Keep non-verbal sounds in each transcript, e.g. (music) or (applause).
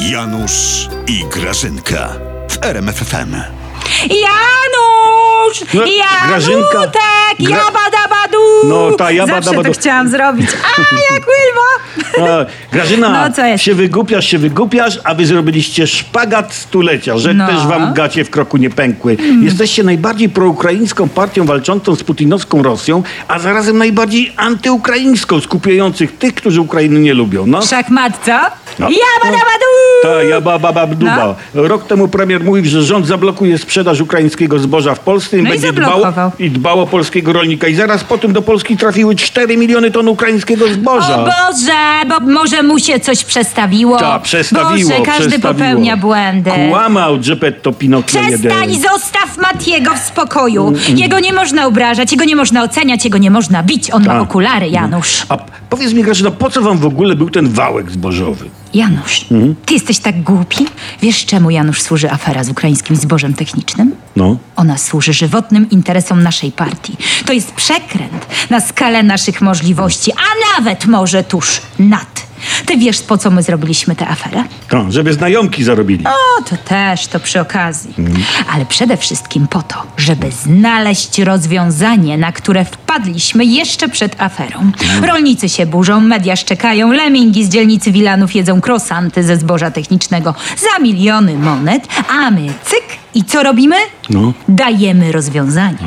Janusz i Grażynka w RMFFM. Janusz! No, Grażynka. Janutek! Gra- Jabadabadu! No, ta Zawsze jabadabadu. to chciałam zrobić. (laughs) A, jak Wilma! A, Grażyna, No, co jest? się wygłupiasz, się wygłupiasz, a wy zrobiliście szpagat stulecia, że No. też wam gacie w kroku nie pękły. Jesteście najbardziej proukraińską partią walczącą z putinowską Rosją, a zarazem najbardziej antyukraińską, skupiających tych, którzy Ukrainy nie lubią. No. Szachmat, co? No. Jabadabadu! Ta jaba baba bduba. No. Rok temu premier mówił, że rząd zablokuje sprzedaż ukraińskiego zboża w Polsce i No i będzie dbał, zablokował. i dbał o polskiego rolnika. I zaraz po tym do Polski trafiły 4 miliony ton ukraińskiego zboża. O Boże, bo może mu się coś przestawiło. Ta, przestawiło, Boże, każdy przestawiło. popełnia błędy. Kłamał Geppetto Pinocchio Przestań, jeden. zostaw Matiego w spokoju. Jego nie można obrażać, jego nie można oceniać, jego nie można bić. On ma Tak. okulary, Janusz. A powiedz mi, Grażyna, po co wam w ogóle był ten wałek zbożowy? Janusz, Mhm. ty jesteś tak głupi? Wiesz, czemu Janusz służy afera z ukraińskim zbożem technicznym? No. Ona służy żywotnym interesom naszej partii. To jest przekręt na skalę naszych możliwości, a nawet może tuż nad. Ty wiesz, po co my zrobiliśmy tę aferę? To, żeby znajomki zarobili. O, to też, to przy okazji. Ale przede wszystkim po to, żeby znaleźć rozwiązanie, na które wpadliśmy jeszcze przed aferą. Rolnicy się burzą, media szczekają, lemingi z dzielnicy Wilanów jedzą krosanty ze zboża technicznego za miliony monet, a my cyk i co robimy? No. Dajemy rozwiązanie.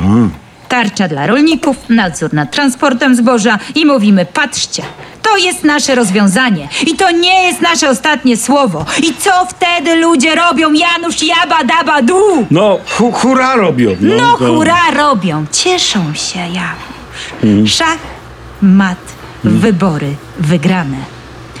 Tarcza dla rolników, nadzór nad transportem zboża i mówimy, patrzcie, to jest nasze rozwiązanie i to nie jest nasze ostatnie słowo. I co wtedy ludzie robią, Janusz Jaba Daba Du? No, hu, hura robią. No to- hurra robią, cieszą się Janusz. Szach, mat, wybory wygrane.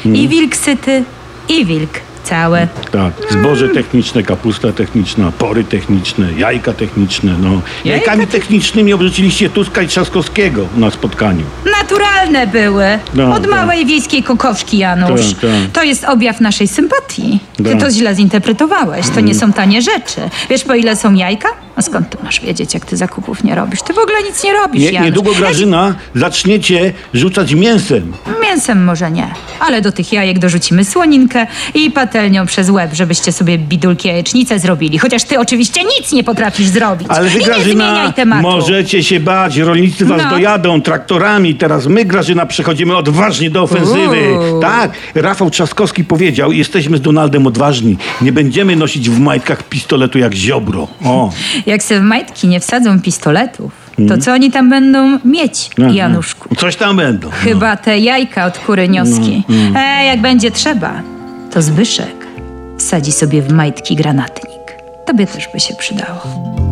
I wilk syty, i wilk całe. Tak, zboże techniczne, kapusta techniczna, pory techniczne, jajka techniczne, no. Jajkami technicznymi obrzuciliście Tuska i Trzaskowskiego na spotkaniu. Naturalne były. No, Od tak. małej wiejskiej kokoszki, Janusz. Tak, tak. To jest objaw naszej sympatii. Ty to źle zinterpretowałeś. To nie są tanie rzeczy. Wiesz, po ile są jajka? A skąd ty masz wiedzieć, jak ty zakupów nie robisz? Ty w ogóle nic nie robisz, Nie, Janusz. niedługo, Grażyna, zaczniecie rzucać mięsem. Mięsem może nie, ale do tych jajek dorzucimy słoninkę i patelnią przez łeb, żebyście sobie bidulki jajecznice zrobili. Chociaż ty oczywiście nic nie potrafisz zrobić. Ale wy, I nie Grażyna, zmieniaj tematu. możecie się bać. Rolnicy was No. dojadą traktorami. Teraz my, Grażyna, przechodzimy odważnie do ofensywy. Uuu. Tak, Rafał Trzaskowski powiedział, jesteśmy z Donaldem odważni. Nie będziemy nosić w majtkach pistoletu jak ziobro. O. (laughs) Jak se w majtki nie wsadzą pistoletów, to co oni tam będą mieć, Mhm. Januszku? Coś tam będą. Chyba te jajka od kury nioski. No, E, jak będzie trzeba, to Zbyszek wsadzi sobie w majtki granatnik. Tobie też by się przydało.